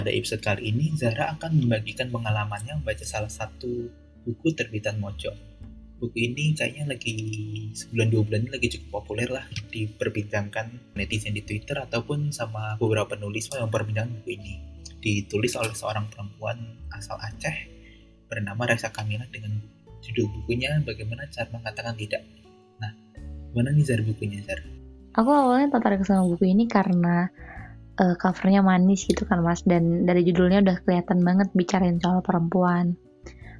pada episode kali ini, Zara akan membagikan pengalamannya membaca salah satu buku terbitan Mojo. Buku ini kayaknya lagi sebulan dua bulan ini lagi cukup populer lah diperbincangkan netizen di Twitter ataupun sama beberapa penulis yang memperbincangkan buku ini. Ditulis oleh seorang perempuan asal Aceh bernama Reza Kamila dengan judul bukunya Bagaimana Cara Mengatakan Tidak. Nah, gimana nih Zara bukunya Zara? Aku awalnya tertarik sama buku ini karena uh, covernya manis gitu kan mas dan dari judulnya udah kelihatan banget bicarain soal perempuan.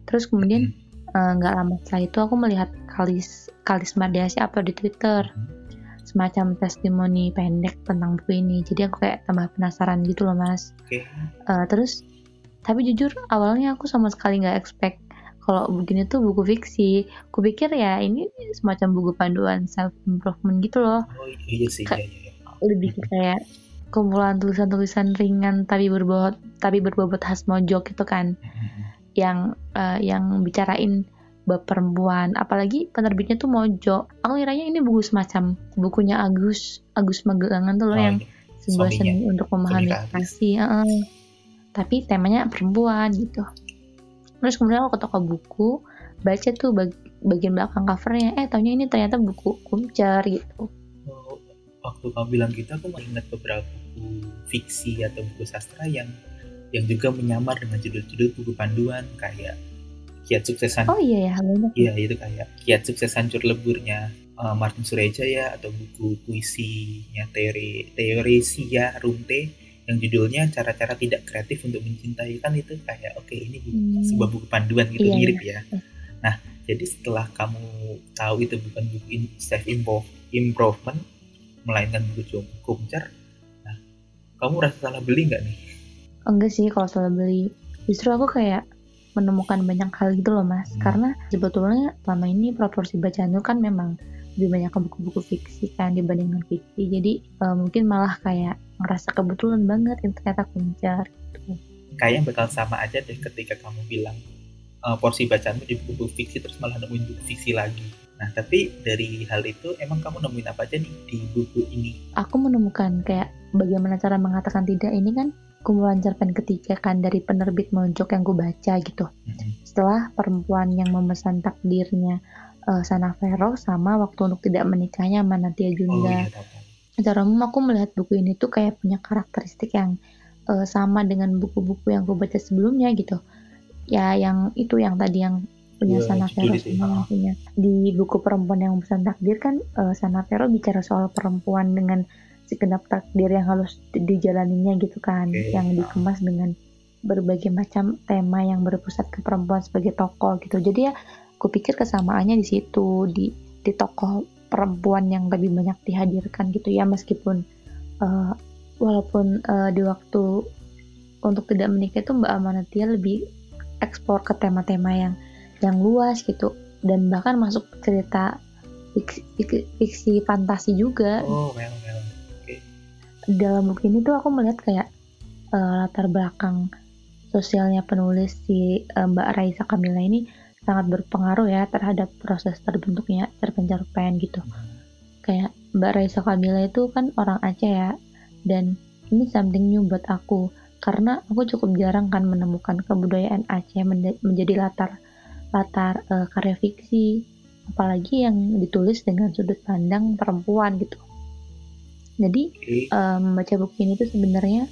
Terus kemudian hmm. eh, nggak uh, lama setelah itu aku melihat Kalis Kalis Mardiasi upload di Twitter hmm. semacam testimoni pendek tentang buku ini. Jadi aku kayak tambah penasaran gitu loh mas. Okay. Uh, terus tapi jujur awalnya aku sama sekali nggak expect kalau begini tuh buku fiksi. Kupikir ya ini semacam buku panduan self improvement gitu loh. Oh iya sih. Ka iya, iya. Lebih kayak kumpulan tulisan-tulisan ringan tapi berbobot tapi berbobot khas mojok gitu kan. Hmm yang uh, yang bicarain bab perempuan. Apalagi penerbitnya tuh Mojo aku kiranya ini buku semacam bukunya Agus Agus Magelangan tuh loh oh, yang iya. sebuah seni untuk memahami kasih uh, tapi temanya perempuan gitu. Terus kemudian aku ke toko buku baca tuh bag bagian belakang covernya. Eh taunya ini ternyata buku kumcer gitu waktu kamu bilang gitu aku ingat beberapa buku fiksi atau buku sastra yang yang juga menyamar dengan judul-judul buku panduan kayak kiat suksesan oh iya ya iya itu kayak kiat sukses hancur leburnya uh, Martin Sureja atau buku puisinya teori Teoresia Rumte yang judulnya cara-cara tidak kreatif untuk mencintai kan itu kayak oke okay, ini buku, hmm. sebuah buku panduan gitu iya, mirip iya. ya nah jadi setelah kamu tahu itu bukan buku self improvement melainkan buku kumcer nah kamu rasa salah beli nggak nih? Enggak sih kalau soal beli justru aku kayak menemukan banyak hal gitu loh mas. Hmm. karena sebetulnya selama ini proporsi bacaan itu kan memang lebih banyak ke buku-buku fiksi kan dibandingkan fiksi jadi uh, mungkin malah kayak ngerasa kebetulan banget yang ternyata kuncar gitu. Kayaknya bakal sama aja deh ketika kamu bilang uh, porsi bacaanmu di buku-buku fiksi terus malah nemuin buku fiksi lagi Nah, tapi dari hal itu emang kamu nemuin apa aja nih di buku ini? Aku menemukan kayak bagaimana cara mengatakan tidak ini kan kumpulan cerpen ketiga kan dari penerbit Mojok yang gue baca gitu. Mm-hmm. Setelah perempuan yang memesan takdirnya uh, Sana Vero sama waktu untuk tidak menikahnya Manatia Junda. Oh, iya, Secara umum aku melihat buku ini tuh kayak punya karakteristik yang uh, sama dengan buku-buku yang gue baca sebelumnya gitu. Ya yang itu yang tadi yang punya yeah, Sana Vero sama yang punya. Di buku perempuan yang memesan takdir kan uh, Sana Vero bicara soal perempuan dengan segenap takdir yang harus dijalaninya gitu kan okay. yang dikemas dengan berbagai macam tema yang berpusat ke perempuan sebagai tokoh gitu. Jadi ya aku pikir kesamaannya di situ di di tokoh perempuan yang lebih banyak dihadirkan gitu ya meskipun uh, walaupun uh, di waktu untuk tidak menikah itu Mbak Amanatia lebih ekspor ke tema-tema yang yang luas gitu. Dan bahkan masuk cerita fiksi, fiksi, fiksi fantasi juga. Oh, well, well dalam buku ini tuh aku melihat kayak uh, latar belakang sosialnya penulis si uh, Mbak Raisa Kamila ini sangat berpengaruh ya terhadap proses terbentuknya cerpen-cerpen gitu. Kayak Mbak Raisa Kamila itu kan orang Aceh ya, dan ini something new buat aku karena aku cukup jarang kan menemukan kebudayaan Aceh menjadi latar latar uh, karya fiksi, apalagi yang ditulis dengan sudut pandang perempuan gitu. Jadi um, membaca buku ini tuh sebenarnya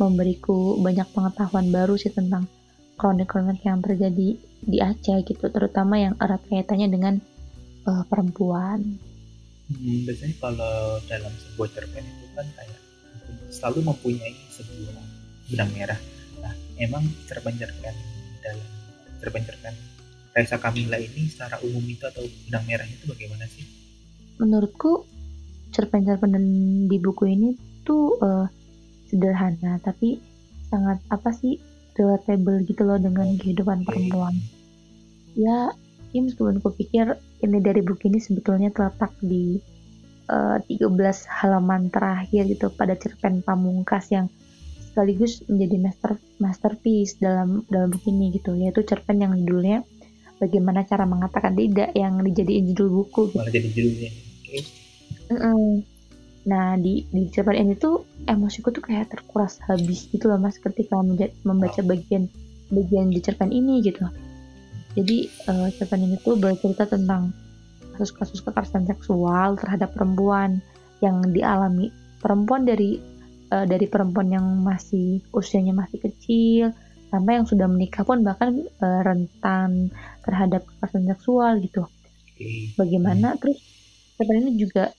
memberiku banyak pengetahuan baru sih tentang kronik-kronik yang terjadi di Aceh gitu, terutama yang erat kaitannya dengan uh, perempuan. Hmm, biasanya kalau dalam sebuah cerpen itu kan kayak selalu mempunyai sebuah benang merah. Nah, emang cerpen-cerpen dalam cerpen-cerpen Raisa Kamila ini secara umum itu atau benang merahnya itu bagaimana sih? Menurutku cerpen-cerpen di buku ini tuh uh, sederhana tapi sangat apa sih relatable gitu loh dengan kehidupan perempuan ya ya meskipun aku pikir ini dari buku ini sebetulnya terletak di uh, eh, 13 halaman terakhir gitu pada cerpen pamungkas yang sekaligus menjadi master masterpiece dalam dalam buku ini gitu yaitu cerpen yang judulnya bagaimana cara mengatakan tidak yang dijadiin judul buku gitu. malah jadi judulnya okay. Mm-mm. nah di di cerpen ini tuh emosiku tuh kayak terkuras habis gitu loh mas ketika membaca bagian bagian di cerpen ini gitu jadi uh, cerpen ini tuh bercerita tentang kasus-kasus kekerasan seksual terhadap perempuan yang dialami perempuan dari uh, dari perempuan yang masih usianya masih kecil sampai yang sudah menikah pun bahkan uh, rentan terhadap kekerasan seksual gitu. Bagaimana terus cerpen ini juga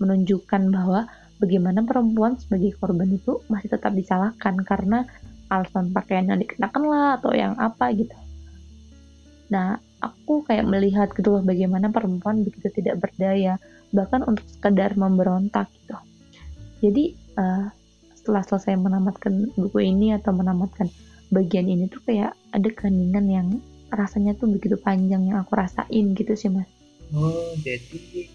menunjukkan bahwa bagaimana perempuan sebagai korban itu masih tetap disalahkan karena alasan pakaian yang dikenakan lah atau yang apa gitu. Nah, aku kayak melihat gitu loh bagaimana perempuan begitu tidak berdaya bahkan untuk sekedar memberontak gitu. Jadi uh, setelah selesai menamatkan buku ini atau menamatkan bagian ini tuh kayak ada keheningan yang rasanya tuh begitu panjang yang aku rasain gitu sih mas. Oh jadi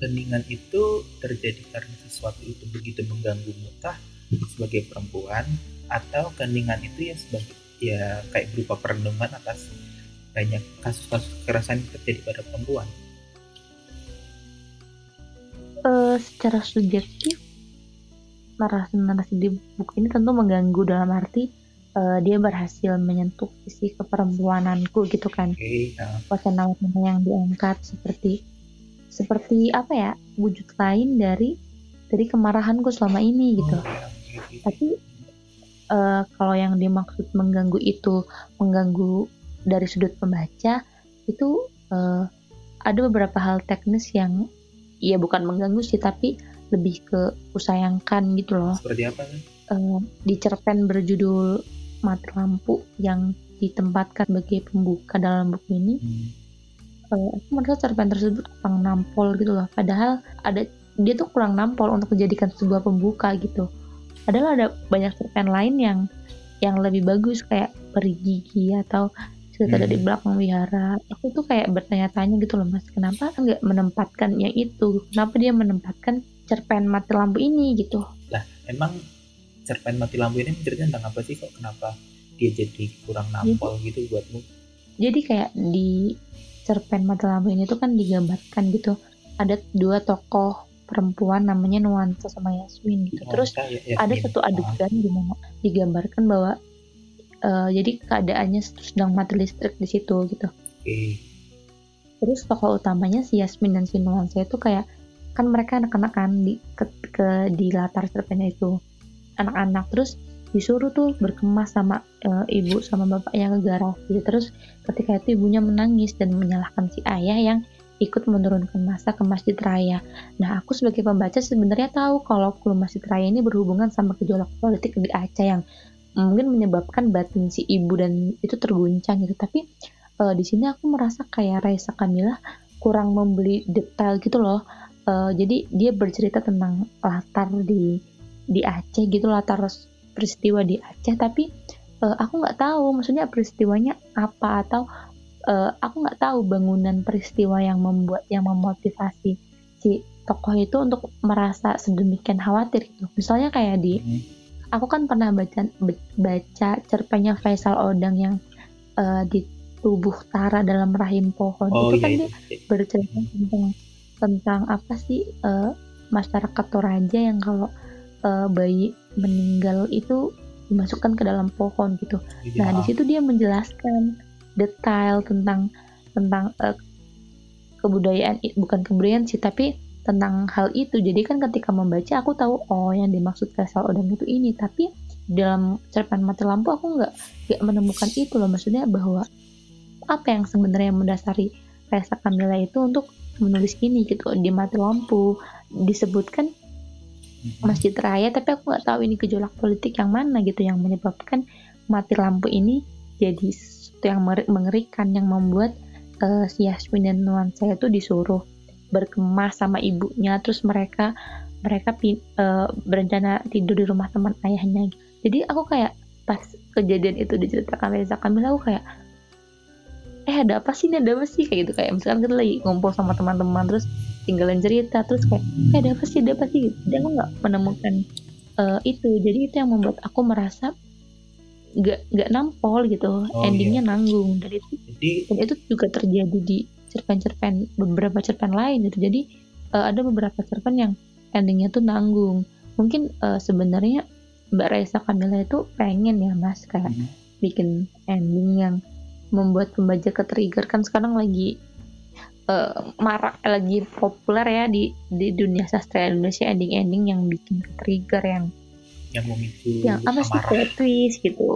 keningan itu terjadi karena sesuatu itu begitu mengganggu muka sebagai perempuan atau keningan itu ya sebagai ya kayak berupa perenungan atas banyak kasus-kasus kekerasan yang terjadi pada perempuan? Uh, secara subjektif narasi-narasi di buku ini tentu mengganggu dalam arti uh, dia berhasil menyentuh sisi keperempuananku gitu kan. Okay, uh. Wacana-wacana yang diangkat seperti seperti apa ya wujud lain dari dari kemarahanku selama ini gitu. Oh, Tapi uh, kalau yang dimaksud mengganggu itu mengganggu dari sudut pembaca itu uh, ada beberapa hal teknis yang ya bukan mengganggu sih tapi lebih ke usayangkan gitu loh. Seperti apa kan? Uh, di cerpen berjudul mati lampu yang ditempatkan sebagai pembuka dalam buku ini. Hmm uh, aku merasa cerpen tersebut kurang nampol gitu loh padahal ada dia tuh kurang nampol untuk dijadikan sebuah pembuka gitu padahal ada banyak cerpen lain yang yang lebih bagus kayak peri gigi atau cerita hmm. dari belakang wihara. Aku tuh kayak bertanya-tanya gitu loh mas kenapa nggak menempatkannya itu? Kenapa dia menempatkan cerpen mati lampu ini? Gitu. Lah emang cerpen mati lampu ini menceritakan tentang apa sih? Kok kenapa dia jadi kurang nampol jadi, gitu buatmu? Jadi kayak di cerpen mata lampu ini tuh kan digambarkan gitu. Ada dua tokoh perempuan namanya Nuansa sama Yasmin gitu. Terus ya, ada satu adegan di mana digambarkan bahwa uh, jadi keadaannya sedang mati listrik di situ gitu okay. terus tokoh utamanya si Yasmin dan si Nuansa itu kayak kan mereka anak-anak kan di ke, ke di latar cerpennya itu anak-anak terus disuruh tuh berkemas sama e, ibu sama bapaknya ke garasi terus ketika itu ibunya menangis dan menyalahkan si ayah yang ikut menurunkan masa ke Masjid Raya. Nah, aku sebagai pembaca sebenarnya tahu kalau klub Masjid Raya ini berhubungan sama gejolak politik di Aceh yang mungkin menyebabkan batin si ibu dan itu terguncang gitu. Tapi e, di sini aku merasa kayak Raisa Kamila kurang membeli detail gitu loh. E, jadi dia bercerita tentang latar di di Aceh gitu latar peristiwa di Aceh tapi uh, aku nggak tahu maksudnya peristiwanya apa atau uh, aku nggak tahu bangunan peristiwa yang membuat yang memotivasi si tokoh itu untuk merasa sedemikian khawatir itu misalnya kayak di hmm. Aku kan pernah baca baca cerpennya Faisal Odang yang uh, di tubuh Tara dalam rahim pohon oh, itu kan iya, dia iya. bercerita tentang tentang apa sih uh, masyarakat Toraja yang kalau uh, bayi meninggal itu dimasukkan ke dalam pohon gitu. Ya. Nah di situ dia menjelaskan detail tentang tentang uh, kebudayaan bukan kebudayaan sih tapi tentang hal itu. Jadi kan ketika membaca aku tahu oh yang dimaksud Faisal Odang itu ini. Tapi dalam cerpen mati lampu aku nggak nggak menemukan itu loh. Maksudnya bahwa apa yang sebenarnya mendasari Faisal Kamila itu untuk menulis ini gitu. Di mati lampu disebutkan masjid raya tapi aku nggak tahu ini gejolak politik yang mana gitu. Yang menyebabkan mati lampu ini jadi sesuatu yang mengerikan yang membuat uh, si Yasmin dan nuansa itu disuruh berkemas sama ibunya terus mereka mereka uh, berencana tidur di rumah teman ayahnya jadi aku kayak pas kejadian itu diceritakan Reza Kamil aku kayak eh ada apa sih? Ini ada apa sih? Kayak gitu kayak misalkan kita lagi ngumpul sama teman-teman terus tinggalin cerita terus kayak eh ada apa sih? Ada apa sih? Jadi aku nggak menemukan uh, itu. Jadi itu yang membuat aku merasa nggak nggak nampol gitu. Oh, endingnya iya. nanggung. Dan itu jadi, dan itu juga terjadi di cerpen-cerpen beberapa cerpen lain gitu. Jadi uh, ada beberapa cerpen yang endingnya tuh nanggung. Mungkin uh, sebenarnya Mbak Raisa Kamila itu pengen ya mas kayak hmm. bikin ending yang membuat pembaca ke-trigger. Kan sekarang lagi uh, marak lagi populer ya di di dunia sastra Indonesia ending-ending yang bikin ke-trigger yang yang memicu yang apa sih twist gitu.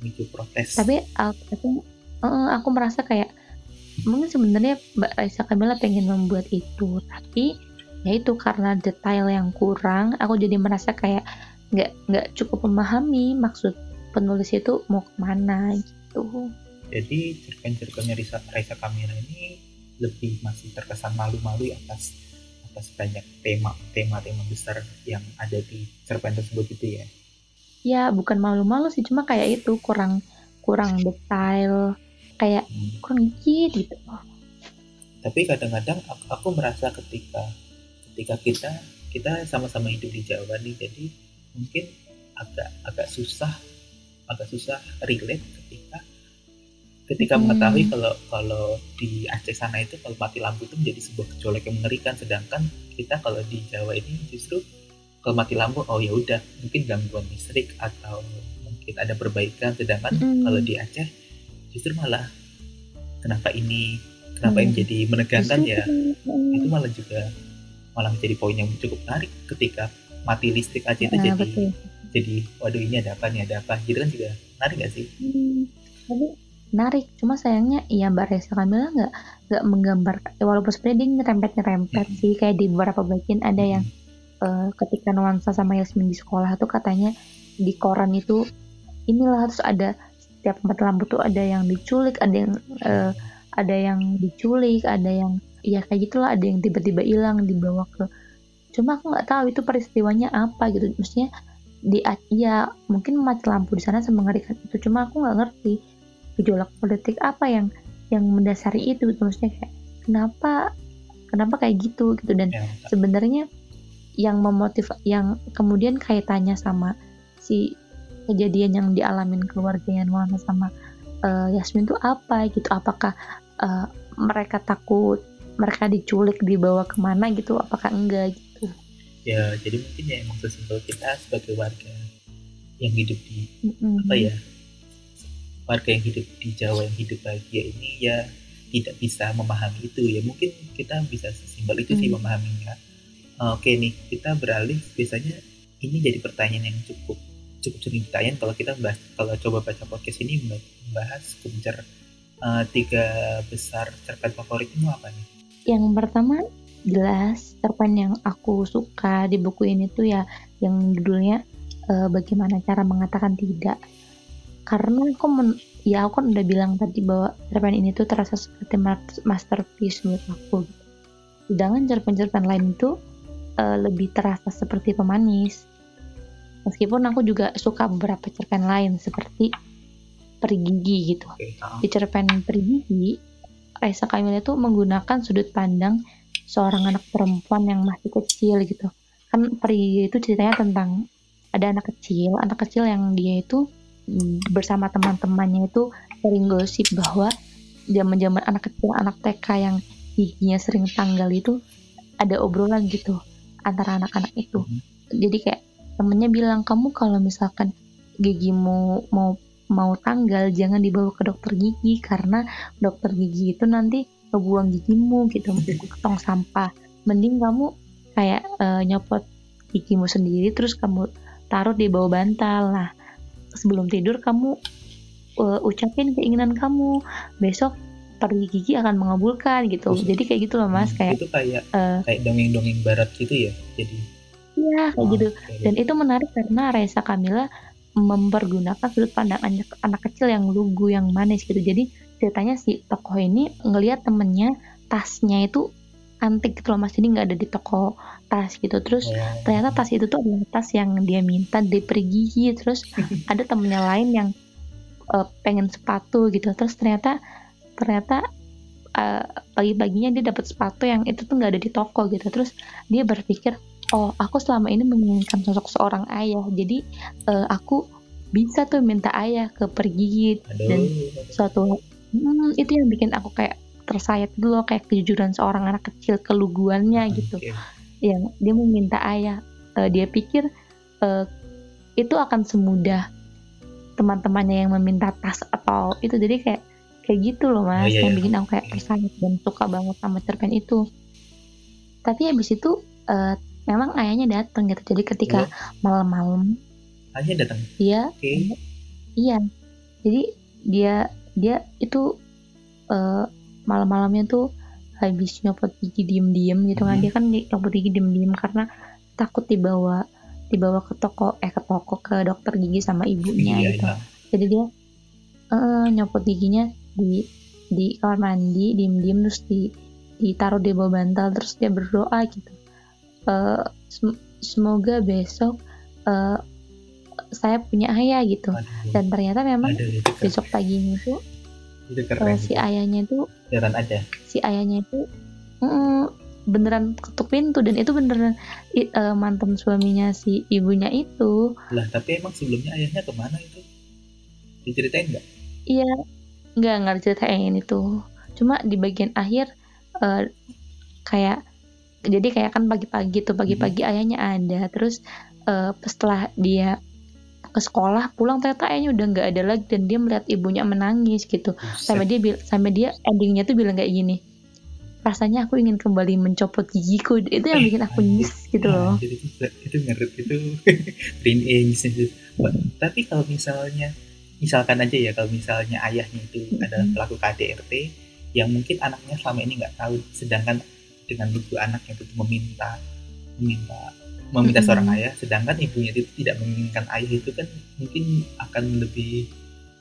Memicu protes. Tapi aku uh, aku merasa kayak mungkin sebenarnya Mbak Raisa Kamila pengen membuat itu tapi ya itu karena detail yang kurang aku jadi merasa kayak nggak nggak cukup memahami maksud penulis itu mau ke mana gitu. Jadi cerpen-cerpennya Raisa, Raisa Kamila ini lebih masih terkesan malu-malu ya atas atas banyak tema tema-tema besar yang ada di cerpen tersebut itu ya. Ya bukan malu-malu sih cuma kayak itu kurang kurang detail kayak hmm. kurang dikit gitu tapi kadang-kadang aku, aku merasa ketika ketika kita kita sama-sama hidup di Jawa nih jadi mungkin agak agak susah agak susah relate ketika ketika hmm. mengetahui kalau kalau di Aceh sana itu kalau mati lampu itu menjadi sebuah gejolak yang mengerikan sedangkan kita kalau di Jawa ini justru kalau mati lampu oh ya udah mungkin gangguan listrik atau mungkin ada perbaikan sedangkan hmm. kalau di Aceh justru malah kenapa ini kenapa hmm. ini jadi menegangkan ya itu malah juga malah menjadi poin yang cukup menarik ketika mati listrik aja itu nah, jadi betul. jadi waduh ini ada apa nih ada apa gitu kan juga menarik gak sih? Hmm, tapi menarik cuma sayangnya ya Mbak Reza Kamila nggak nggak menggambar ya walaupun sebenarnya dia nyerempet nyerempet hmm. sih kayak di beberapa bagian ada hmm. yang uh, ketika nuansa sama Yasmin di sekolah tuh katanya di koran itu inilah harus ada setiap tempat lampu tuh ada yang diculik ada yang uh, ada yang diculik ada yang ya kayak gitulah ada yang tiba-tiba hilang dibawa ke cuma aku nggak tahu itu peristiwanya apa gitu. Maksudnya di ya mungkin mati lampu di sana semengerikan itu cuma aku nggak ngerti gejolak politik apa yang yang mendasari itu gitu. maksudnya kayak kenapa kenapa kayak gitu gitu. Dan ya, sebenarnya yang memotiv yang kemudian kaitannya sama si kejadian yang dialamin keluarganya Nuana sama uh, Yasmin itu apa gitu? Apakah uh, mereka takut mereka diculik dibawa ke mana gitu? Apakah enggak gitu? Ya jadi mungkin ya emang sesimpel kita sebagai warga yang hidup di mm-hmm. apa ya warga yang hidup di Jawa yang hidup bahagia ini ya tidak bisa memahami itu. Ya mungkin kita bisa sesimpel itu mm. sih memahaminya. Oke nih kita beralih. Biasanya ini jadi pertanyaan yang cukup cukup sering ditanya kalau kita bahas kalau coba baca podcast ini membahas kuncer uh, tiga besar cerpen favorit itu apa nih? Yang pertama jelas cerpen yang aku suka di buku ini tuh ya yang judulnya uh, bagaimana cara mengatakan tidak. Karena aku men ya aku kan udah bilang tadi bahwa cerpen ini tuh terasa seperti masterpiece menurut aku. Sedangkan cerpen-cerpen lain itu uh, lebih terasa seperti pemanis meskipun aku juga suka beberapa cerpen lain seperti perigi gitu. Di cerpen perigi Raisa Kamil itu menggunakan sudut pandang seorang anak perempuan yang masih kecil gitu. Kan peri itu ceritanya tentang ada anak kecil anak kecil yang dia itu mm, bersama teman-temannya itu sering gosip bahwa zaman-zaman anak kecil anak TK yang giginya sering tanggal itu ada obrolan gitu antara anak-anak itu. Mhm. jadi kayak temennya bilang kamu kalau misalkan gigimu mau mau tanggal jangan dibawa ke dokter gigi karena dokter gigi itu nanti ngebuang gigimu gitu. Ke tong sampah. Mending kamu kayak uh, nyopot gigimu sendiri terus kamu taruh di bawah bantal. Lah sebelum tidur kamu uh, ucapin keinginan kamu besok pergi gigi akan mengabulkan gitu. Terus, jadi kayak gitu loh mas hmm, kayak itu kayak uh, kayak dongeng-dongeng barat gitu ya jadi iya kayak oh, gitu. dan itu menarik karena Raisa Kamila mempergunakan sudut pandang anak, anak kecil yang lugu yang manis gitu. Jadi ceritanya si tokoh ini ngelihat temennya tasnya itu antik gitu loh mas. Jadi nggak ada di toko tas gitu. Terus yeah. ternyata tas itu tuh adalah tas yang dia minta di pergi terus ada temennya lain yang uh, pengen sepatu gitu. Terus ternyata ternyata uh, pagi-paginya dia dapat sepatu yang itu tuh nggak ada di toko gitu. Terus dia berpikir oh aku selama ini menginginkan sosok seorang ayah. Jadi uh, aku bisa tuh minta ayah ke pergi. Dan suatu hmm, itu yang bikin aku kayak tersayat dulu kayak kejujuran seorang anak kecil keluguannya gitu. Yang dia meminta ayah. Uh, dia pikir uh, itu akan semudah teman-temannya yang meminta tas atau itu. Jadi kayak kayak gitu loh mas oh, iya, yang iya. bikin aku kayak tersayang dan suka banget sama cerpen itu. Tapi habis itu uh, memang ayahnya datang gitu jadi ketika malam-malam. Ayahnya datang iya. Okay. iya. Jadi dia dia itu uh, malam-malamnya tuh habis nyopot gigi diem-diem gitu kan. Hmm. dia kan nyopot gigi diem-diem karena takut dibawa dibawa ke toko eh ke toko ke dokter gigi sama ibunya iya, gitu. iya. jadi dia uh, nyopot giginya di di kamar mandi diem-diem terus di ditaruh di bawah bantal terus dia berdoa gitu uh, sem semoga besok uh, saya punya ayah gitu Aduh. dan ternyata memang Aduh, besok paginya itu keren. Uh, si ayahnya itu beneran. Si ayahnya itu mm, beneran ketuk pintu dan itu beneran uh, mantan suaminya si ibunya itu. Lah tapi emang sebelumnya ayahnya ke mana itu? Diceritain nggak? Iya, nggak nggak diceritain itu. Cuma di bagian akhir uh, kayak jadi kayak kan pagi-pagi tuh pagi-pagi hmm. ayahnya ada. Terus uh, setelah dia ke sekolah pulang ternyata ayahnya udah nggak ada lagi dan dia melihat ibunya menangis gitu. Sampai dia sampai dia endingnya tuh bilang kayak gini rasanya aku ingin kembali mencopot gigiku. Itu yang bikin aku nyis gitu loh. Itu itu ngeret itu print tapi kalau misalnya misalkan aja ya kalau misalnya ayahnya itu mm -hmm. adalah pelaku KDRT yang mungkin anaknya selama ini nggak tahu. Sedangkan dengan ibu anaknya itu meminta meminta meminta seorang ayah. Sedangkan ibunya itu tidak menginginkan ayah itu kan mungkin akan lebih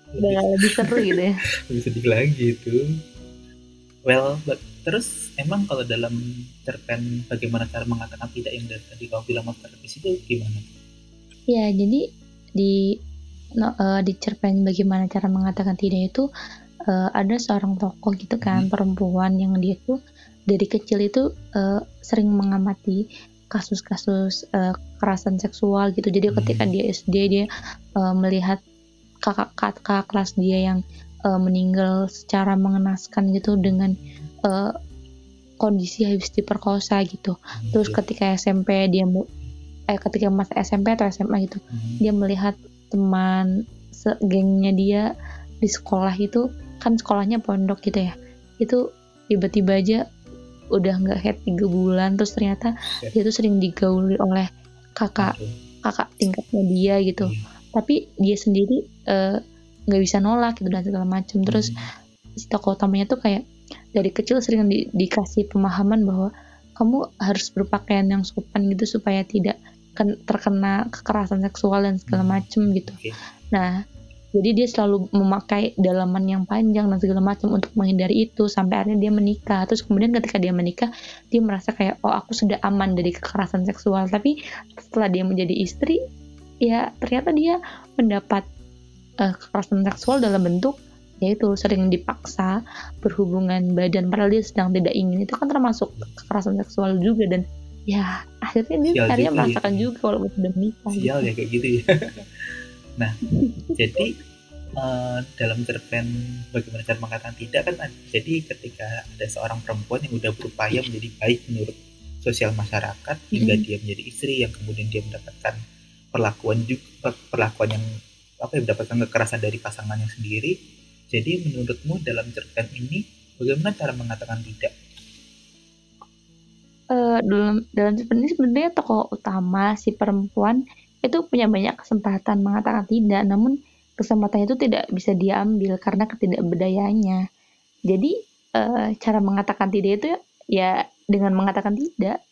lebih, lebih seru gitu ya. lebih sedih lagi itu. Well but, terus emang kalau dalam cerpen bagaimana cara mengatakan tidak yang dari tadi kau bilang masterpiece itu gimana? Ya jadi di no, uh, di cerpen bagaimana cara mengatakan tidak itu uh, ada seorang tokoh gitu kan hmm. perempuan yang dia tuh dari kecil itu uh, sering mengamati kasus-kasus uh, kekerasan seksual gitu jadi ketika hmm. dia SD dia uh, melihat kakak-kakak kelas dia yang uh, meninggal secara mengenaskan gitu dengan uh, kondisi habis diperkosa gitu hmm, terus ketika SMP dia eh ketika masa SMP atau SMA gitu hmm. dia melihat teman segengnya dia di sekolah itu kan sekolahnya pondok gitu ya itu tiba-tiba aja udah nggak head tiga bulan terus ternyata yeah. dia tuh sering digauli oleh kakak okay. kakak tingkatnya dia gitu yeah. tapi dia sendiri eh, nggak uh, bisa nolak gitu dan segala macam terus mm. si tokoh utamanya tuh kayak dari kecil sering di, dikasih pemahaman bahwa kamu harus berpakaian yang sopan gitu supaya tidak terkena kekerasan seksual dan segala hmm. macem gitu. Okay. Nah, jadi dia selalu memakai dalaman yang panjang dan segala macam untuk menghindari itu sampai akhirnya dia menikah. Terus kemudian ketika dia menikah dia merasa kayak oh aku sudah aman dari kekerasan seksual. Tapi setelah dia menjadi istri ya ternyata dia mendapat uh, kekerasan seksual dalam bentuk yaitu sering dipaksa berhubungan badan. Padahal dia sedang tidak ingin. Itu kan termasuk kekerasan seksual juga dan ya akhirnya dia akhirnya merasakan ya. juga walaupun sudah menikah sial gitu. ya kayak gitu ya Nah, jadi uh, dalam cerpen bagaimana cara mengatakan tidak kan jadi ketika ada seorang perempuan yang udah berupaya menjadi baik menurut sosial masyarakat hingga mm -hmm. dia menjadi istri yang kemudian dia mendapatkan perlakuan juga perlakuan yang apa ya mendapatkan kekerasan dari pasangannya sendiri. Jadi menurutmu dalam cerpen ini bagaimana cara mengatakan tidak? Uh, dalam dalam cerpen ini sebenarnya tokoh utama si perempuan itu punya banyak kesempatan mengatakan tidak, namun kesempatan itu tidak bisa diambil karena ketidakberdayaannya. Jadi e, cara mengatakan tidak itu ya dengan mengatakan tidak